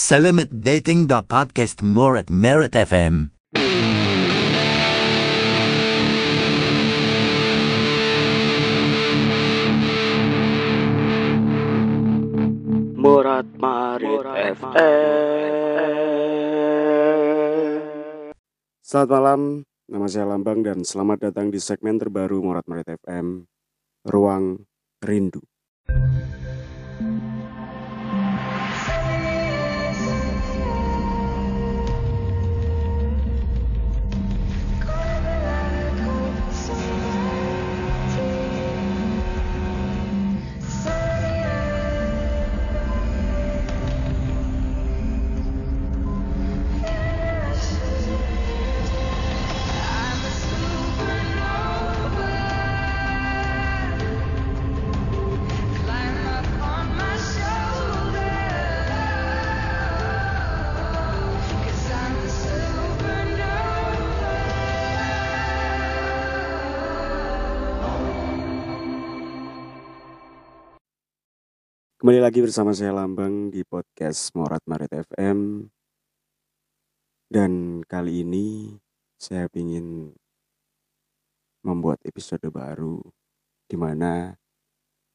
Selamat dating the podcast more at Merit FM. Murat Marit FM. Selamat malam, nama saya Lambang dan selamat datang di segmen terbaru Morat Marit FM, Ruang Rindu. Kembali lagi bersama saya Lambang di podcast Morat Marit FM. Dan kali ini saya ingin membuat episode baru di mana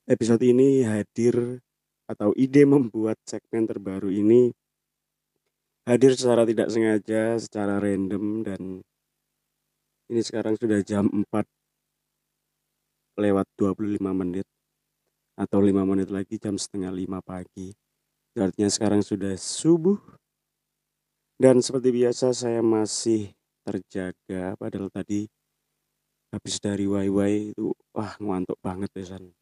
episode ini hadir atau ide membuat segmen terbaru ini hadir secara tidak sengaja, secara random dan ini sekarang sudah jam 4 lewat 25 menit atau lima menit lagi jam setengah lima pagi. Artinya sekarang sudah subuh. Dan seperti biasa saya masih terjaga padahal tadi habis dari YY itu wah ngantuk banget ya San.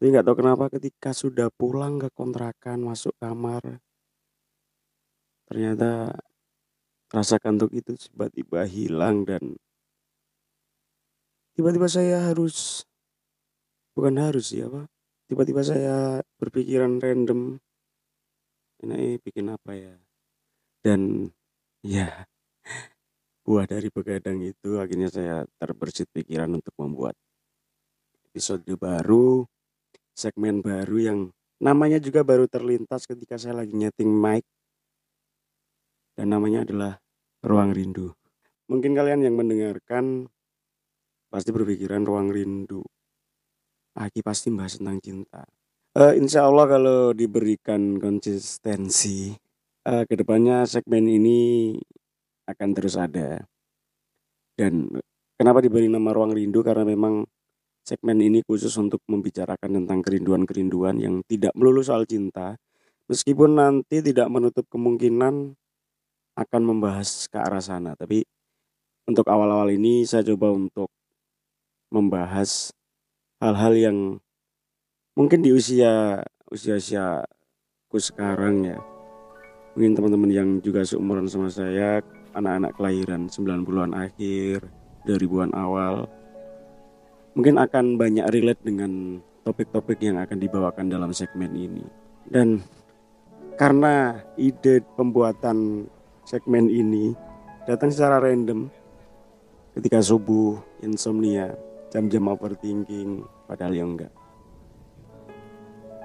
Tapi nggak tahu kenapa ketika sudah pulang ke kontrakan masuk kamar ternyata rasa kantuk itu tiba-tiba hilang dan tiba-tiba saya harus bukan harus ya pak tiba-tiba saya berpikiran random ini bikin apa ya? Dan ya buah dari begadang itu akhirnya saya terbersit pikiran untuk membuat episode baru segmen baru yang namanya juga baru terlintas ketika saya lagi nyeting mic. Dan namanya adalah ruang rindu. Mungkin kalian yang mendengarkan pasti berpikiran ruang rindu Aki pasti bahas tentang cinta. Uh, insya Allah kalau diberikan konsistensi, uh, ke depannya segmen ini akan terus ada. Dan kenapa diberi nama Ruang Rindu? Karena memang segmen ini khusus untuk membicarakan tentang kerinduan-kerinduan yang tidak melulu soal cinta. Meskipun nanti tidak menutup kemungkinan akan membahas ke arah sana. Tapi untuk awal-awal ini saya coba untuk membahas hal-hal yang mungkin di usia usia ku sekarang ya. Mungkin teman-teman yang juga seumuran sama saya anak-anak kelahiran 90-an akhir 2000-an awal mungkin akan banyak relate dengan topik-topik yang akan dibawakan dalam segmen ini. Dan karena ide pembuatan segmen ini datang secara random ketika subuh insomnia jam-jam overthinking padahal ya enggak.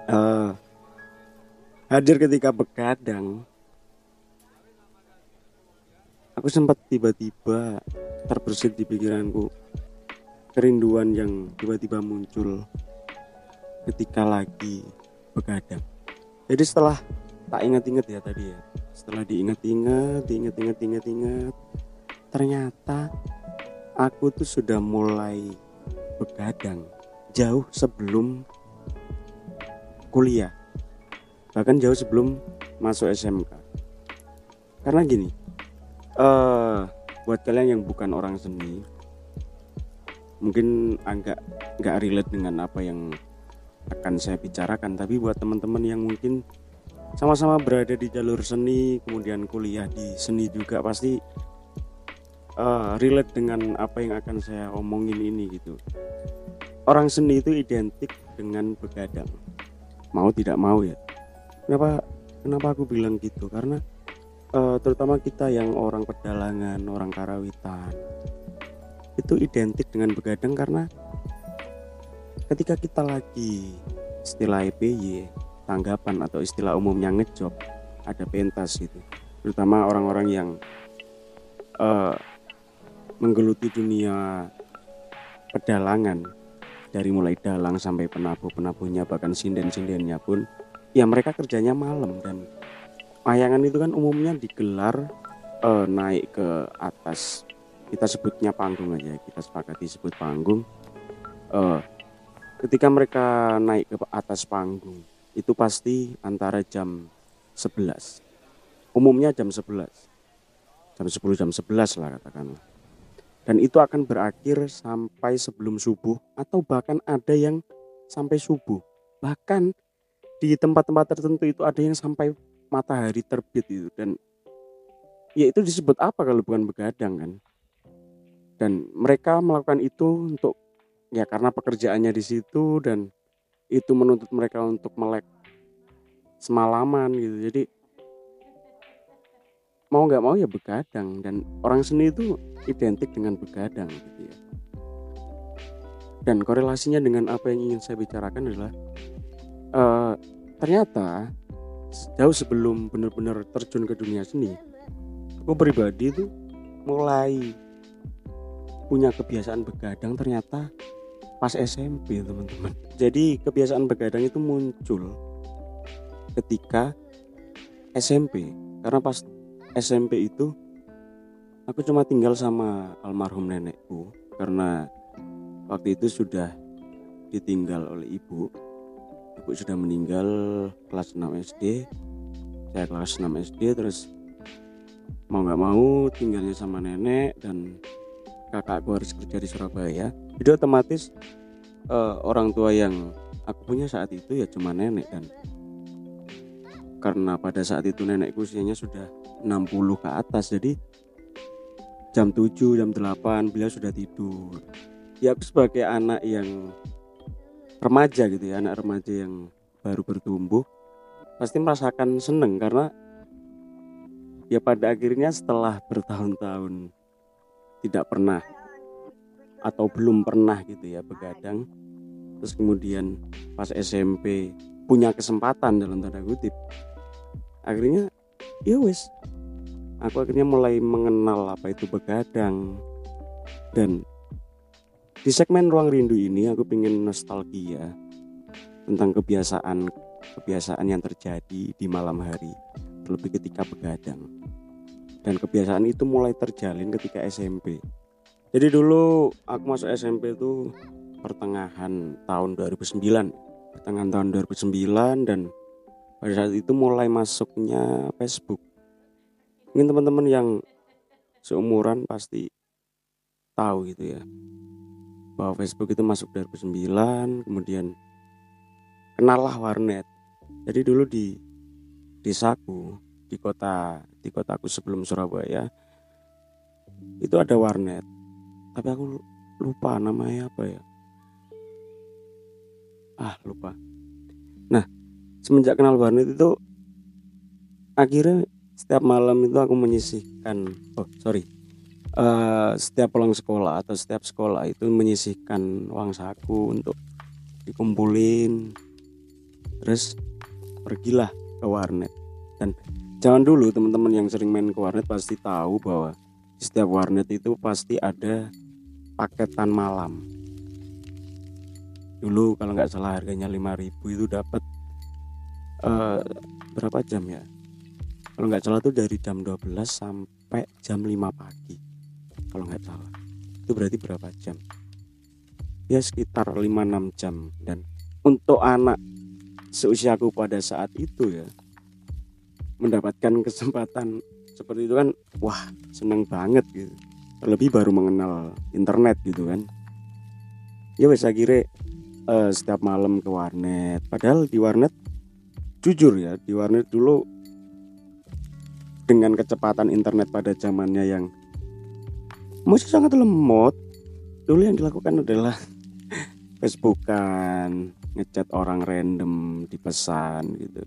Uh, hadir ketika begadang. Aku sempat tiba-tiba terbersit di pikiranku. Kerinduan yang tiba-tiba muncul ketika lagi begadang. Jadi setelah tak ingat-ingat ya tadi ya. Setelah diingat-ingat diingat-ingat ingat-ingat ternyata aku tuh sudah mulai begadang jauh sebelum kuliah bahkan jauh sebelum masuk SMK karena gini uh, buat kalian yang bukan orang seni mungkin agak nggak relate dengan apa yang akan saya bicarakan tapi buat teman-teman yang mungkin sama-sama berada di jalur seni kemudian kuliah di seni juga pasti uh, relate dengan apa yang akan saya omongin ini gitu. Orang seni itu identik dengan begadang. Mau tidak mau ya. Kenapa kenapa aku bilang gitu? Karena uh, terutama kita yang orang pedalangan orang karawitan itu identik dengan begadang karena ketika kita lagi istilah EPY tanggapan atau istilah umumnya ngejob ada pentas gitu. Terutama orang-orang yang uh, menggeluti dunia pedalangan. Dari mulai dalang sampai penabuh-penabuhnya bahkan sinden-sindennya pun ya mereka kerjanya malam. Dan wayangan itu kan umumnya digelar uh, naik ke atas. Kita sebutnya panggung aja kita sepakati sebut panggung. Uh, ketika mereka naik ke atas panggung itu pasti antara jam 11 umumnya jam 11 jam 10 jam 11 lah katakanlah dan itu akan berakhir sampai sebelum subuh atau bahkan ada yang sampai subuh. Bahkan di tempat-tempat tertentu itu ada yang sampai matahari terbit itu. Dan ya itu disebut apa kalau bukan begadang kan? Dan mereka melakukan itu untuk ya karena pekerjaannya di situ dan itu menuntut mereka untuk melek semalaman gitu. Jadi mau nggak mau ya begadang. Dan orang seni itu identik dengan begadang gitu ya. Dan korelasinya dengan apa yang ingin saya bicarakan adalah uh, ternyata jauh sebelum benar-benar terjun ke dunia seni aku pribadi itu mulai punya kebiasaan begadang ternyata pas SMP teman-teman. Jadi kebiasaan begadang itu muncul ketika SMP karena pas SMP itu aku cuma tinggal sama almarhum nenekku karena waktu itu sudah ditinggal oleh ibu. Ibu sudah meninggal kelas 6 SD saya kelas 6 SD terus mau nggak mau tinggalnya sama nenek dan kakakku harus kerja di Surabaya. Jadi otomatis uh, orang tua yang aku punya saat itu ya cuma nenek dan karena pada saat itu nenekku usianya sudah 60 ke atas jadi jam 7 jam 8 beliau sudah tidur. Ya sebagai anak yang remaja gitu ya anak remaja yang baru bertumbuh pasti merasakan seneng karena ya pada akhirnya setelah bertahun-tahun tidak pernah atau belum pernah gitu ya begadang terus kemudian pas SMP punya kesempatan dalam tanda kutip akhirnya ya wes aku akhirnya mulai mengenal apa itu begadang. Dan di segmen ruang rindu ini aku ingin nostalgia tentang kebiasaan kebiasaan yang terjadi di malam hari terlebih ketika begadang. Dan kebiasaan itu mulai terjalin ketika SMP jadi dulu aku masuk SMP itu pertengahan tahun 2009 pertengahan tahun 2009 dan pada saat itu mulai masuknya Facebook. Mungkin teman-teman yang seumuran pasti tahu gitu ya bahwa Facebook itu masuk 2009 kemudian kenallah warnet. Jadi dulu di desaku di kota di kotaku sebelum Surabaya itu ada warnet. Tapi aku lupa namanya apa ya. Ah lupa. Nah semenjak kenal warnet itu akhirnya setiap malam itu aku menyisihkan oh sorry uh, setiap pulang sekolah atau setiap sekolah itu menyisihkan uang saku untuk dikumpulin. Terus pergilah ke warnet. Dan jangan dulu teman-teman yang sering main ke warnet pasti tahu bahwa setiap warnet itu pasti ada paketan malam. Dulu kalau nggak salah harganya 5000 itu dapat uh, berapa jam ya? Kalau nggak salah tuh dari jam 12 sampai jam 5 pagi. Kalau nggak salah. Itu berarti berapa jam? Ya sekitar 5-6 jam. Dan untuk anak seusiaku pada saat itu ya mendapatkan kesempatan seperti itu kan wah seneng banget gitu. Lebih baru mengenal internet gitu kan. Ya wes akhirnya uh, setiap malam ke warnet. Padahal di warnet jujur ya di warnet dulu dengan kecepatan internet pada zamannya yang masih sangat lemot dulu yang dilakukan adalah Facebookan ngechat orang random di pesan gitu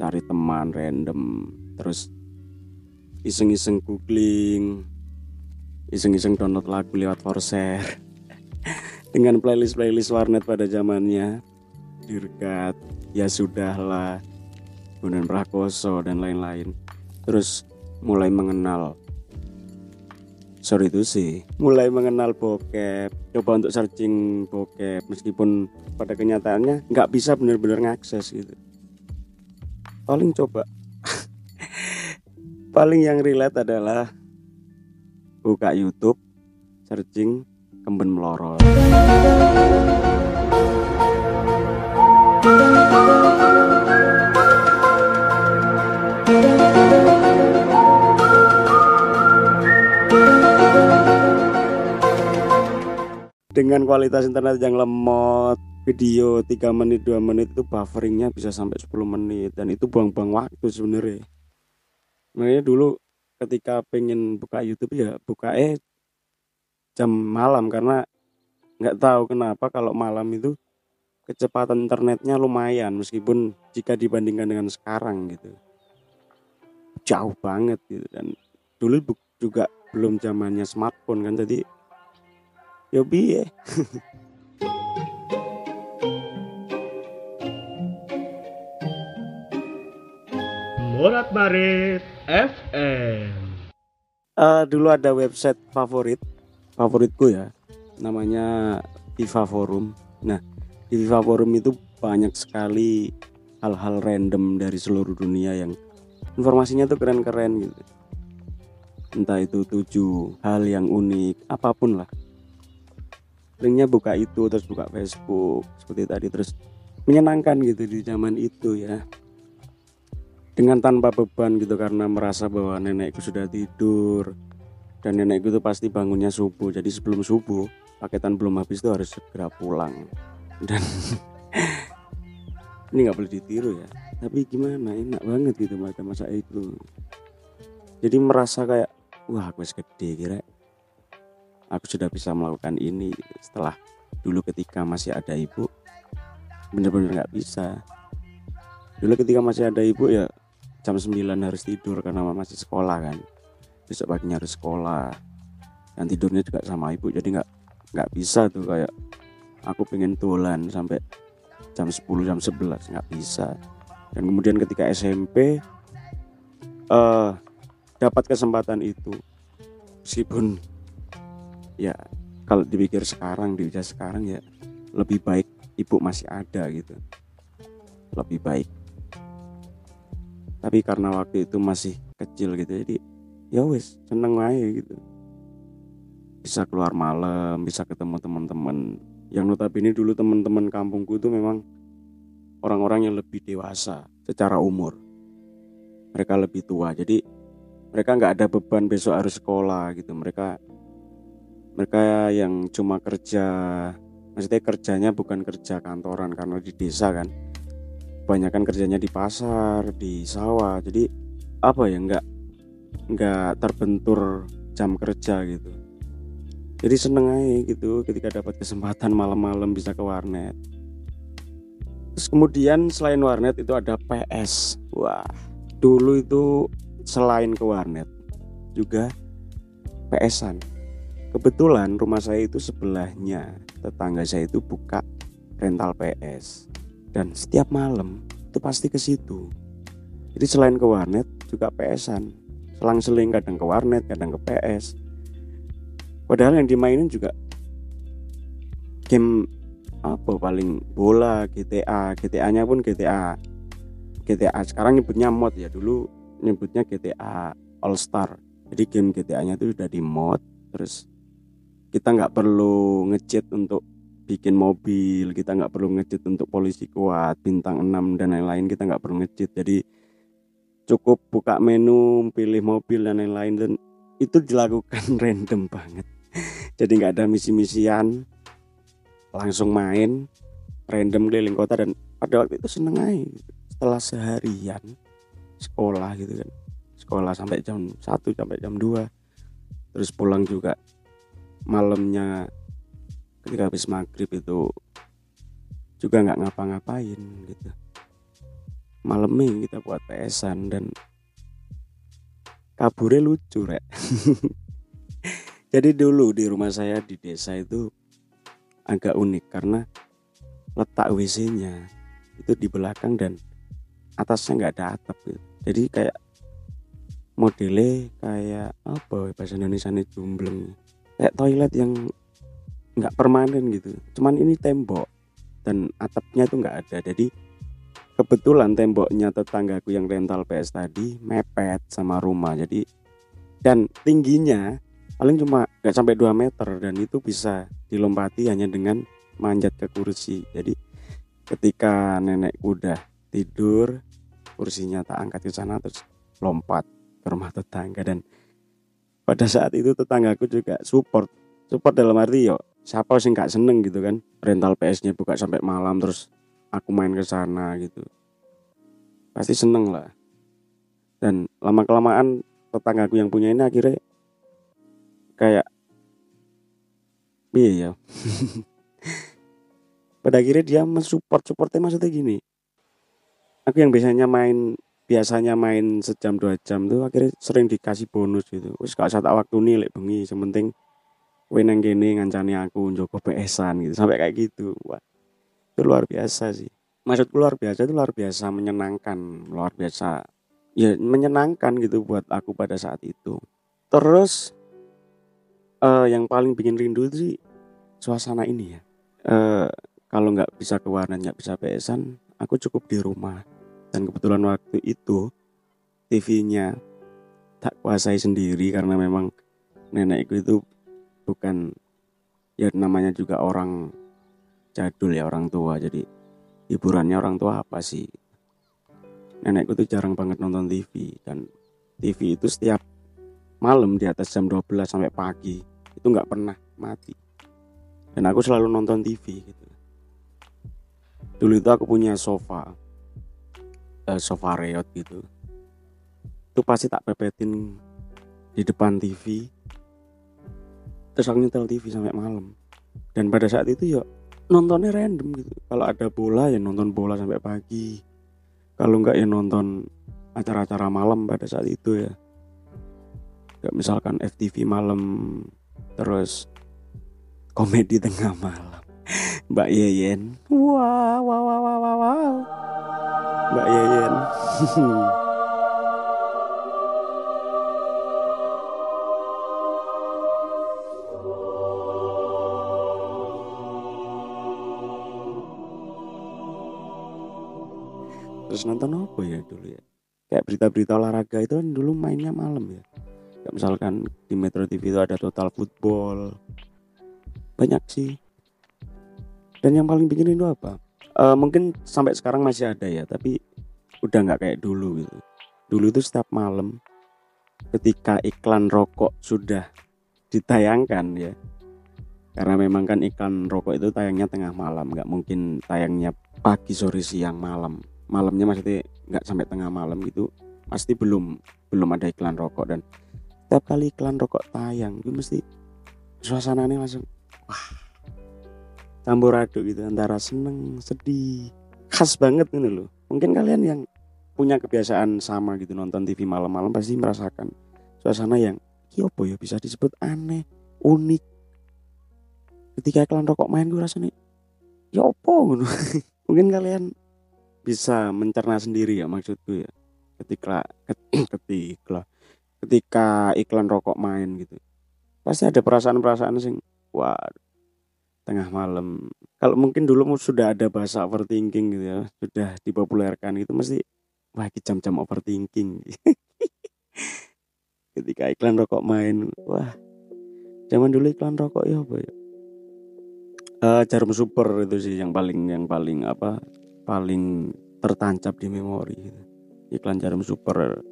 cari teman random terus iseng-iseng googling iseng-iseng download lagu lewat Forshare dengan playlist-playlist warnet pada zamannya. Dirgat ya sudahlah Bondan Prakoso dan lain-lain. Terus mulai mengenal sorry itu sih mulai mengenal bokep coba untuk searching bokep meskipun pada kenyataannya nggak bisa benar-benar ngakses gitu. Paling coba paling yang relate adalah buka YouTube searching kemben melorot dengan kualitas internet yang lemot video 3 menit 2 menit itu bufferingnya bisa sampai 10 menit. Dan itu buang-buang waktu sebenarnya. Makanya dulu ketika pengen buka YouTube ya buka eh jam malam. Karena nggak tahu kenapa kalau malam itu kecepatan internetnya lumayan. Meskipun jika dibandingkan dengan sekarang gitu. Jauh banget gitu. Dan dulu juga belum zamannya smartphone kan. Jadi yo piye? Morat Marit FM. Uh, dulu ada website favorit favoritku ya. Namanya Viva Forum. Nah di Viva Forum itu banyak sekali hal-hal random dari seluruh dunia yang informasinya tuh keren-keren gitu. Entah itu tujuh hal yang unik apa pun lah linknya buka itu terus buka Facebook seperti tadi terus menyenangkan gitu di zaman itu ya. Dengan tanpa beban gitu karena merasa bahwa nenekku sudah tidur dan nenekku itu pasti bangunnya subuh. Jadi sebelum subuh paketan belum habis itu harus segera pulang. Dan ini nggak boleh ditiru ya. Tapi gimana enak banget gitu pada masa itu. Jadi merasa kayak wah aku gede kira aku sudah bisa melakukan ini setelah dulu ketika masih ada ibu bener-bener nggak bisa. Dulu ketika masih ada ibu ya jam 9 harus tidur karena masih sekolah kan. Besok paginya harus sekolah. Dan tidurnya juga sama ibu jadi nggak nggak bisa tuh kayak aku pengen tulan sampai jam 10 jam 11 nggak bisa. Dan kemudian ketika SMP uh, eh, dapat kesempatan itu meskipun ya kalau dipikir sekarang di sekarang ya lebih baik ibu masih ada gitu. Lebih baik. Tapi karena waktu itu masih kecil gitu jadi ya wes seneng aja gitu. Bisa keluar malam bisa ketemu teman-teman. Yang notabene dulu teman-teman kampungku itu memang orang-orang yang lebih dewasa secara umur. Mereka lebih tua jadi mereka nggak ada beban besok harus sekolah gitu. Mereka mereka yang cuma kerja maksudnya kerjanya bukan kerja kantoran karena di desa kan. Kebanyakan kerjanya di pasar di sawah. Jadi apa ya nggak nggak terbentur jam kerja gitu. Jadi seneng aja gitu ketika dapat kesempatan malam-malam bisa ke warnet. Terus kemudian selain warnet itu ada PS wah dulu itu selain ke warnet juga PSan Kebetulan rumah saya itu sebelahnya tetangga saya itu buka rental PS dan setiap malam itu pasti ke situ. Jadi selain ke warnet juga PSan. Selang-seling kadang ke warnet, kadang ke PS. Padahal yang dimainin juga game apa paling bola GTA GTA-nya pun GTA GTA sekarang nyebutnya mod ya dulu nyebutnya GTA All Star jadi game GTA-nya itu udah di mod terus kita nggak perlu ngecit untuk bikin mobil kita nggak perlu ngecit untuk polisi kuat bintang 6 dan lain-lain kita nggak perlu ngecit jadi cukup buka menu pilih mobil dan lain-lain dan itu dilakukan random banget. Jadi nggak ada misi-misian langsung main random keliling kota dan pada waktu itu seneng aja. Setelah seharian sekolah gitu kan. Sekolah sampai jam 1 sampai jam 2 terus pulang juga malamnya ketika habis maghrib itu juga nggak ngapa-ngapain gitu. Malamnya kita buat pesan dan kaburnya lucu rek. Jadi dulu di rumah saya di desa itu agak unik karena letak WC-nya itu di belakang dan atasnya nggak ada atap gitu. jadi kayak modelnya kayak apa ya bahasa Indonesia ini jumbleng kayak toilet yang nggak permanen gitu. Cuman ini tembok dan atapnya itu nggak ada. Jadi kebetulan temboknya tetanggaku yang rental PS tadi mepet sama rumah. Jadi dan tingginya paling cuma nggak sampai 2 meter dan itu bisa dilompati hanya dengan manjat ke kursi. Jadi ketika nenekku udah tidur kursinya tak angkat ke sana terus lompat ke rumah tetangga dan pada saat itu tetanggaku juga support. Support dalam arti yo siapa sih nggak seneng gitu kan? Rental PS-nya buka sampai malam terus aku main ke sana gitu. Pasti seneng lah. Dan lama kelamaan tetanggaku yang punya ini akhirnya kayak iya ya pada akhirnya dia mensupport supportnya maksudnya gini. Aku yang biasanya main biasanya main sejam dua jam tuh akhirnya sering dikasih bonus gitu. Wis gak usah tak waktu nih lek bengi sementing kowe nang kene ngancani aku njogo PS-an gitu. Sampai kayak gitu. Wah itu luar biasa sih. Maksudku luar biasa itu luar biasa menyenangkan luar biasa. Ya menyenangkan gitu buat aku pada saat itu. Terus eh, yang paling bikin rindu sih suasana ini ya. Eh, kalau nggak bisa ke warnet nggak bisa PS-an aku cukup di rumah dan kebetulan waktu itu TV-nya tak kuasai sendiri karena memang nenekku itu bukan ya namanya juga orang jadul ya orang tua. Jadi hiburannya orang tua apa sih? Nenekku tuh jarang banget nonton TV dan TV itu setiap malam di atas jam 12 sampai pagi itu nggak pernah mati. Dan aku selalu nonton TV gitu. Dulu itu aku punya sofa sofa reot gitu. Itu pasti tak pepetin di depan TV terus aku nyetel TV sampai malam. Dan pada saat itu ya nontonnya random gitu. Kalau ada bola ya nonton bola sampai pagi. Kalau enggak ya nonton acara-acara malam pada saat itu ya. Kayak misalkan FTV malam terus komedi tengah malam. Mbak Yeyen. Wah wah wah wah, wah. Mbak Yeyen terus nonton apa ya dulu ya? Kayak berita-berita olahraga itu kan dulu mainnya malam ya. Kayak misalkan di Metro TV itu ada total football. Banyak sih. Dan yang paling bikin itu apa Eh, mungkin sampai sekarang masih ada ya tapi udah nggak kayak dulu gitu. Dulu itu setiap malam ketika iklan rokok sudah ditayangkan ya karena memang kan iklan rokok itu tayangnya tengah malam nggak mungkin tayangnya pagi sore siang malam. Malamnya maksudnya nggak sampai tengah malam gitu pasti belum belum ada iklan rokok. Dan setiap kali iklan rokok tayang itu mesti suasananya langsung wah campur aduk gitu antara seneng sedih khas banget ini loh. Mungkin kalian yang punya kebiasaan sama gitu nonton TV malam-malam pasti merasakan suasana yang ya apa ya bisa disebut aneh unik. Ketika iklan rokok main gue rasanya ya mungkin kalian bisa mencerna sendiri ya maksudku ya. Ketika ketika ketika iklan rokok main gitu. Pasti ada perasaan-perasaan sing wah tengah malam. Kalau mungkin dulu sudah ada bahasa overthinking gitu ya sudah dipopulerkan itu mesti wah iki jam-jam overthinking. Ketika iklan rokok main wah zaman dulu iklan rokok ya apa ya? Eh, jarum super itu sih yang paling yang paling apa paling tertancap di memori gitu. iklan jarum super.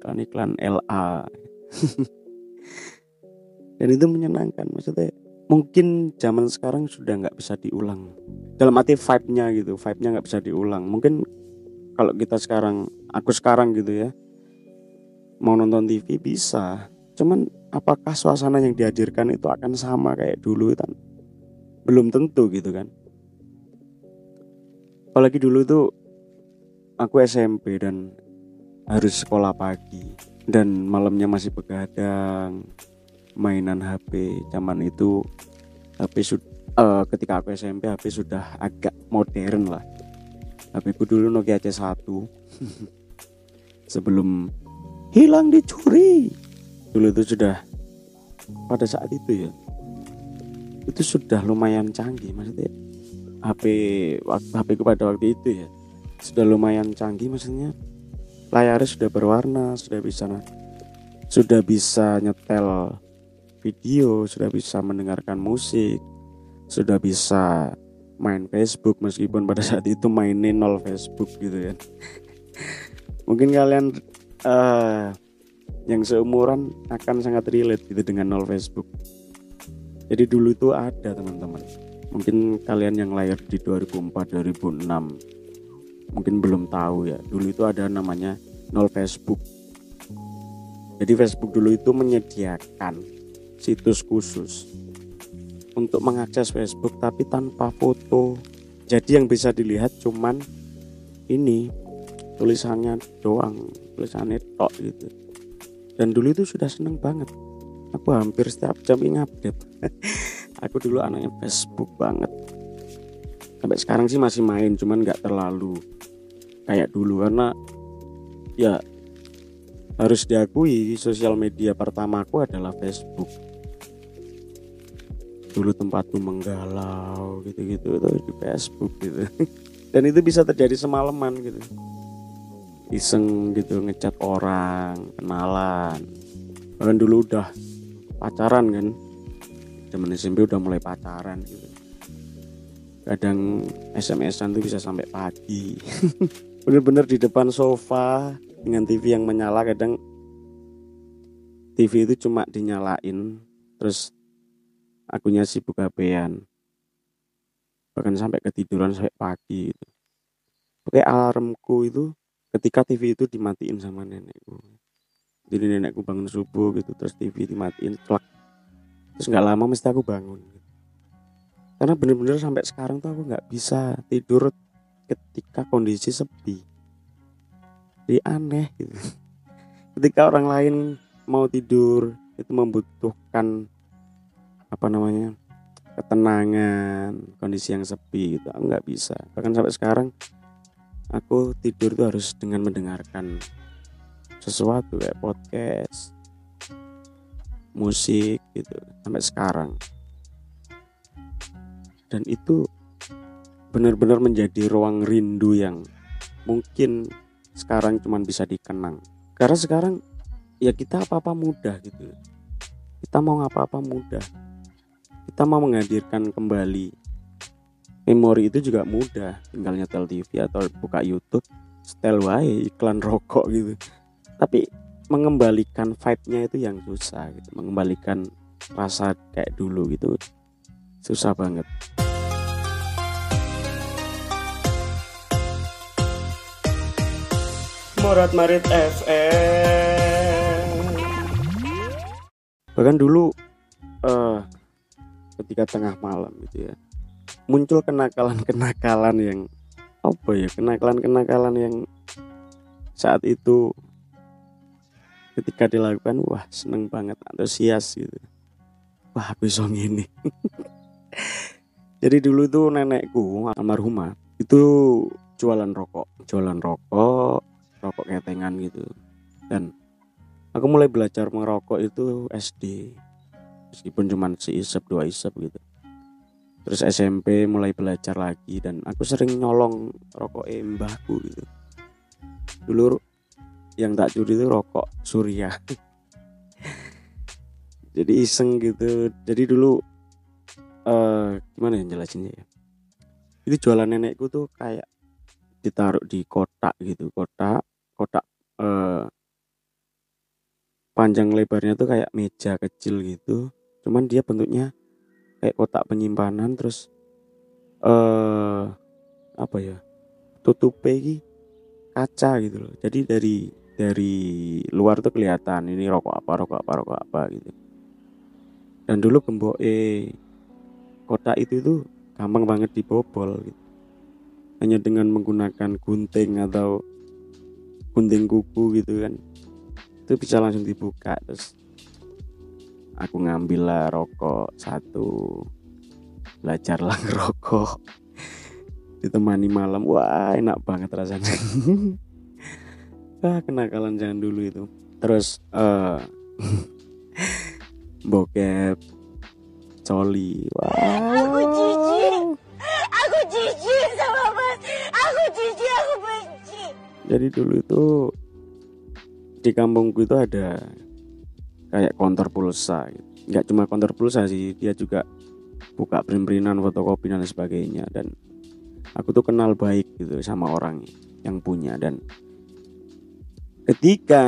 Iklan iklan LA dan itu menyenangkan maksudnya mungkin zaman sekarang sudah nggak bisa diulang. Dalam arti vibe-nya gitu vibe-nya nggak bisa diulang. Mungkin kalau kita sekarang aku sekarang gitu ya mau nonton TV bisa. Cuman apakah suasana yang dihadirkan itu akan sama kayak dulu kan belum tentu gitu kan. Apalagi dulu tuh aku SMP dan harus sekolah pagi. Dan malamnya masih begadang mainan HP zaman itu HP sudah ketika aku SMP HP sudah agak modern lah. HP ku dulu Nokia C1 sebelum hilang dicuri. Dulu itu sudah pada saat itu ya itu sudah lumayan canggih maksudnya HP waktu HP ku pada waktu itu ya sudah lumayan canggih maksudnya layarnya sudah berwarna sudah bisa sudah bisa nyetel video sudah bisa mendengarkan musik sudah bisa main Facebook meskipun pada saat itu mainin nol Facebook gitu kan mungkin kalian uh, yang seumuran akan sangat relate gitu dengan nol Facebook. Jadi dulu itu ada teman-teman. Mungkin kalian yang lahir di 2004 2006 mungkin belum tahu ya. Dulu itu ada namanya nol Facebook. Jadi Facebook dulu itu menyediakan situs khusus untuk mengakses Facebook tapi tanpa foto. Jadi yang bisa dilihat cuman ini tulisannya doang, tulisannya tok gitu. Dan dulu itu sudah seneng banget. Aku hampir setiap jam ini update. aku dulu anaknya Facebook banget. Sampai sekarang sih masih main, cuman nggak terlalu kayak dulu karena ya harus diakui sosial media pertamaku adalah Facebook. Dulu tempatku menggalau gitu-gitu. Itu di Facebook gitu. Dan itu bisa terjadi semalaman gitu. Iseng gitu ngecat orang kenalan. Bahkan dulu udah pacaran kan. Zaman SMP udah mulai pacaran gitu. Kadang SMS-an tuh bisa sampai pagi. Bener-bener di depan sofa dengan TV yang menyala kadang TV itu cuma dinyalain terus akunya sibuk HP-an bahkan sampai ketiduran sampai pagi gitu. Oke alarmku itu ketika TV itu dimatiin sama nenekku jadi nenekku bangun subuh gitu terus TV dimatiin klak terus nggak lama mesti aku bangun gitu. karena bener-bener sampai sekarang tuh aku nggak bisa tidur ketika kondisi sepi jadi aneh gitu. Ketika orang lain mau tidur itu membutuhkan apa namanya ketenangan kondisi yang sepi gitu. Aku nggak bisa. Bahkan sampai sekarang aku tidur tuh harus dengan mendengarkan sesuatu kayak podcast musik gitu sampai sekarang. Dan itu benar-benar menjadi ruang rindu yang mungkin sekarang cuman bisa dikenang. Karena sekarang ya kita apa-apa mudah gitu. Kita mau apa-apa mudah. Kita mau menghadirkan kembali memori itu juga mudah. Tinggal nyetel TV atau buka YouTube setel wae iklan rokok gitu. Tapi mengembalikan vibe-nya itu yang susah gitu. Mengembalikan rasa kayak dulu gitu susah banget Morat Marit FM bahkan dulu uh, ketika tengah malam gitu ya muncul kenakalan-kenakalan yang apa ya kenakalan-kenakalan yang saat itu ketika dilakukan wah seneng banget antusias gitu. Wah aku ini jadi dulu tuh nenekku almarhumah itu jualan rokok jualan rokok rokok ketengan gitu. Dan aku mulai belajar merokok itu SD meskipun cuma seisep dua isep gitu. Terus SMP mulai belajar lagi dan aku sering nyolong rokok mbahku gitu. Dulu yang tak curi itu rokok surya. Jadi iseng gitu. Jadi dulu uh, gimana yang jelasinnya ya? Itu jualan nenekku tuh kayak ditaruh di kotak gitu kotak kotak uh, panjang lebarnya tuh kayak meja kecil gitu. Cuman dia bentuknya kayak kotak penyimpanan terus eh apa ya tutup ini kaca gitu loh. Jadi dari dari luar tuh kelihatan ini rokok apa rokok apa rokok apa gitu. Dan dulu gembok eh kotak itu tuh gampang banget dibobol gitu. Hanya dengan menggunakan gunting atau gunting kuku gitu kan. Itu bisa langsung dibuka terus aku ngambil lah rokok satu belajarlah ngerokok. Ditemani malam wah enak banget rasanya. Ah kenakalan jangan dulu itu. Terus eh bokep coli wah. Aku jijik. Aku jijik sama jadi dulu itu di kampungku itu ada kayak konter pulsa. Nggak cuma konter pulsa sih dia juga buka print-printan fotokopi dan sebagainya. Dan aku tuh kenal baik gitu sama orang yang punya. Dan ketika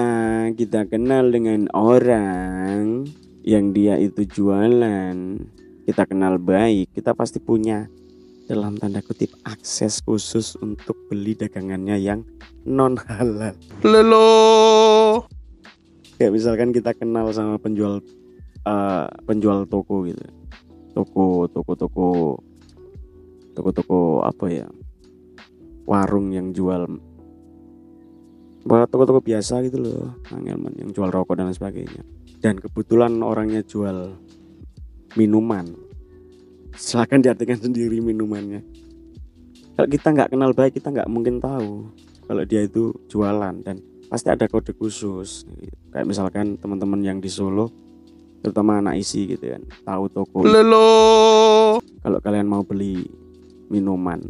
kita kenal dengan orang yang dia itu jualan kita kenal baik kita pasti punya dalam tanda kutip akses khusus untuk beli dagangannya yang non halal Lelo. kayak misalkan kita kenal sama penjual eh, penjual toko gitu. Toko toko toko toko toko apa ya? Warung yang jual toko-toko biasa gitu loh Mang Elman yang jual rokok dan lain sebagainya. Dan kebetulan orangnya jual minuman silakan diartikan sendiri minumannya. Kalau kita nggak kenal baik kita nggak mungkin tahu kalau dia itu jualan. Dan pasti ada kode khusus. Kayak misalkan teman-teman yang di Solo terutama anak isi gitu kan tahu toko. Lelo. kalau kalian mau beli minuman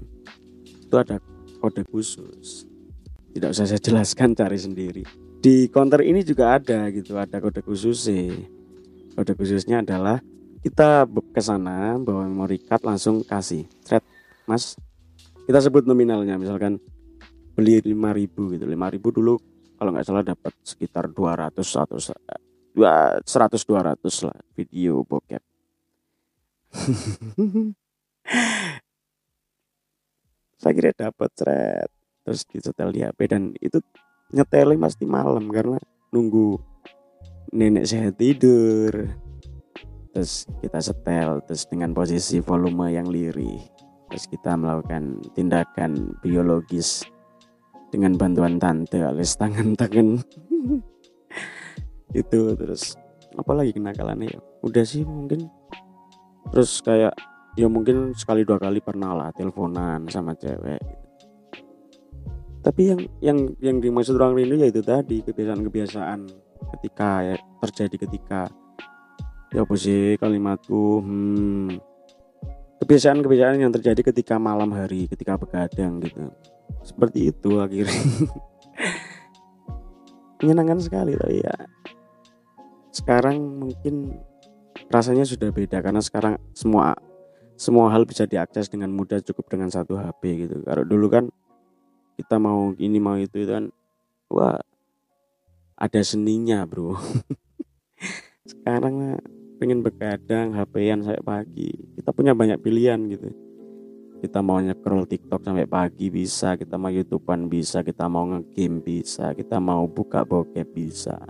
itu ada kode khusus. Tidak usah saya jelaskan cari sendiri. Di counter ini juga ada gitu ada kode khusus sih. Kode khususnya adalah kita ke sana bawa memory card langsung kasih. Thread mas. Kita sebut nominalnya misalkan beli 5000 gitu. 5000 dulu kalau nggak salah dapat sekitar 200 atau se- dua- 100 200 lah video bokep. Saya kira dapat thread terus disetel di HP dan itu nyetelnya pasti malam karena nunggu nenek saya tidur terus kita setel terus dengan posisi volume yang lirih. Terus kita melakukan tindakan biologis dengan bantuan tante alias tangan-tangan itu terus apalagi kenakalannya ya? Udah sih mungkin. Terus kayak ya mungkin sekali dua kali pernah lah teleponan sama cewek. Tapi yang yang yang dimaksud orang rindu ya itu tadi kebiasaan-kebiasaan ketika ya, terjadi ketika ya apa sih kalimatku hmm, kebiasaan-kebiasaan yang terjadi ketika malam hari ketika begadang gitu seperti itu akhirnya menyenangkan sekali tapi ya sekarang mungkin rasanya sudah beda karena sekarang semua semua hal bisa diakses dengan mudah cukup dengan satu HP gitu. Kalau dulu kan kita mau ini mau itu kan wah ada seninya bro. sekarang pengen begadang HP-an sampai pagi. Kita punya banyak pilihan gitu. Kita mau nge-scroll TikTok sampai pagi bisa, kita mau YouTubean bisa, kita mau nge-game bisa, kita mau buka bokep bisa.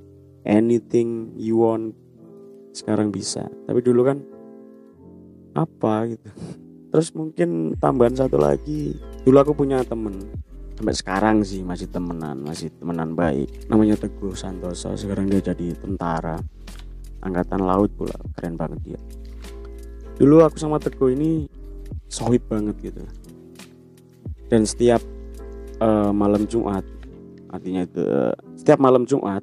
Anything you want sekarang bisa. Tapi dulu kan apa gitu terus mungkin tambahan satu lagi dulu aku punya temen sampai sekarang sih masih temenan masih temenan baik namanya Teguh Santoso sekarang dia jadi tentara angkatan laut pula keren banget dia. Dulu aku sama Teguh ini sohib banget gitu. Dan setiap eh, malam Jumat artinya itu eh, setiap malam Jumat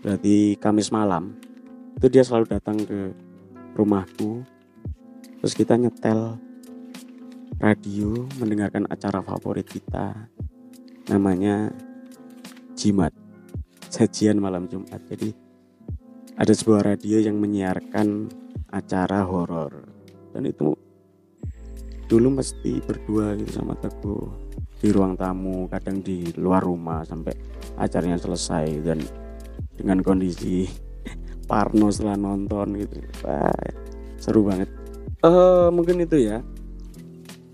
berarti Kamis malam itu dia selalu datang ke rumahku terus kita nyetel radio mendengarkan acara favorit kita namanya Jimat sajian malam Jumat. Jadi ada sebuah radio yang menyiarkan acara horor. Dan itu dulu mesti berdua gitu sama Teguh. Di ruang tamu kadang di luar rumah sampai acaranya selesai. Dan dengan kondisi Parno setelah nonton gitu. Wah, seru banget. Eh mungkin itu ya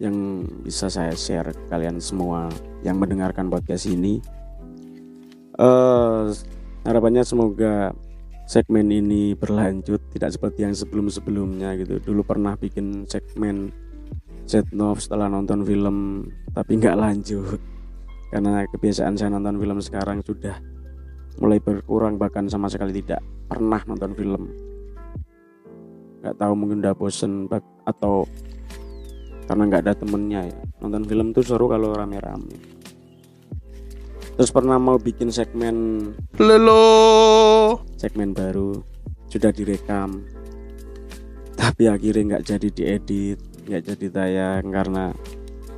yang bisa saya share ke kalian semua yang mendengarkan podcast ini. Eh harapannya semoga segmen ini berlanjut tidak seperti yang sebelum-sebelumnya gitu. Dulu pernah bikin segmen Setnov setelah nonton film tapi nggak lanjut. Karena kebiasaan saya nonton film sekarang sudah mulai berkurang bahkan sama sekali tidak pernah nonton film. Nggak tahu mungkin udah bosen atau karena nggak ada temennya ya. Nonton film tuh seru kalau rame-rame terus pernah mau bikin segmen Lelo. segmen baru sudah direkam. Tapi akhirnya nggak jadi diedit nggak jadi tayang karena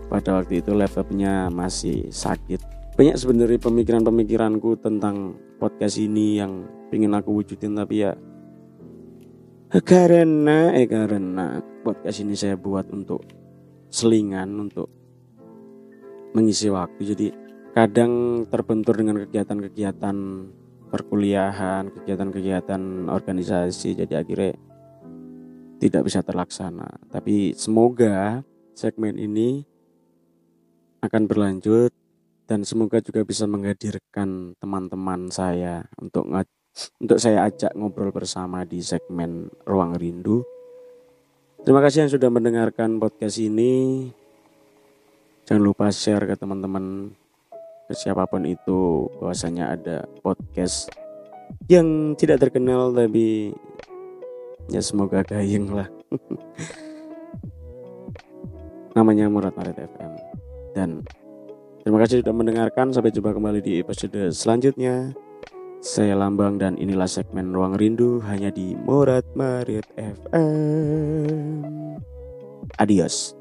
pada waktu itu laptopnya masih sakit. Banyak sebenarnya pemikiran-pemikiranku tentang podcast ini yang ingin aku wujudin tapi ya karena eh karena podcast ini saya buat untuk selingan untuk mengisi waktu. Jadi kadang terbentur dengan kegiatan-kegiatan perkuliahan, kegiatan-kegiatan organisasi jadi akhirnya tidak bisa terlaksana. Tapi semoga segmen ini akan berlanjut dan semoga juga bisa menghadirkan teman-teman saya untuk untuk saya ajak ngobrol bersama di segmen Ruang Rindu. Terima kasih yang sudah mendengarkan podcast ini. Jangan lupa share ke teman-teman siapa pun itu bahwasanya ada podcast yang tidak terkenal tapi ya semoga gayeng lah. Namanya Murad Maret FM dan terima kasih sudah mendengarkan. Sampai jumpa kembali di episode selanjutnya. Saya Lambang dan inilah segmen Ruang Rindu hanya di Murad Marit FM adios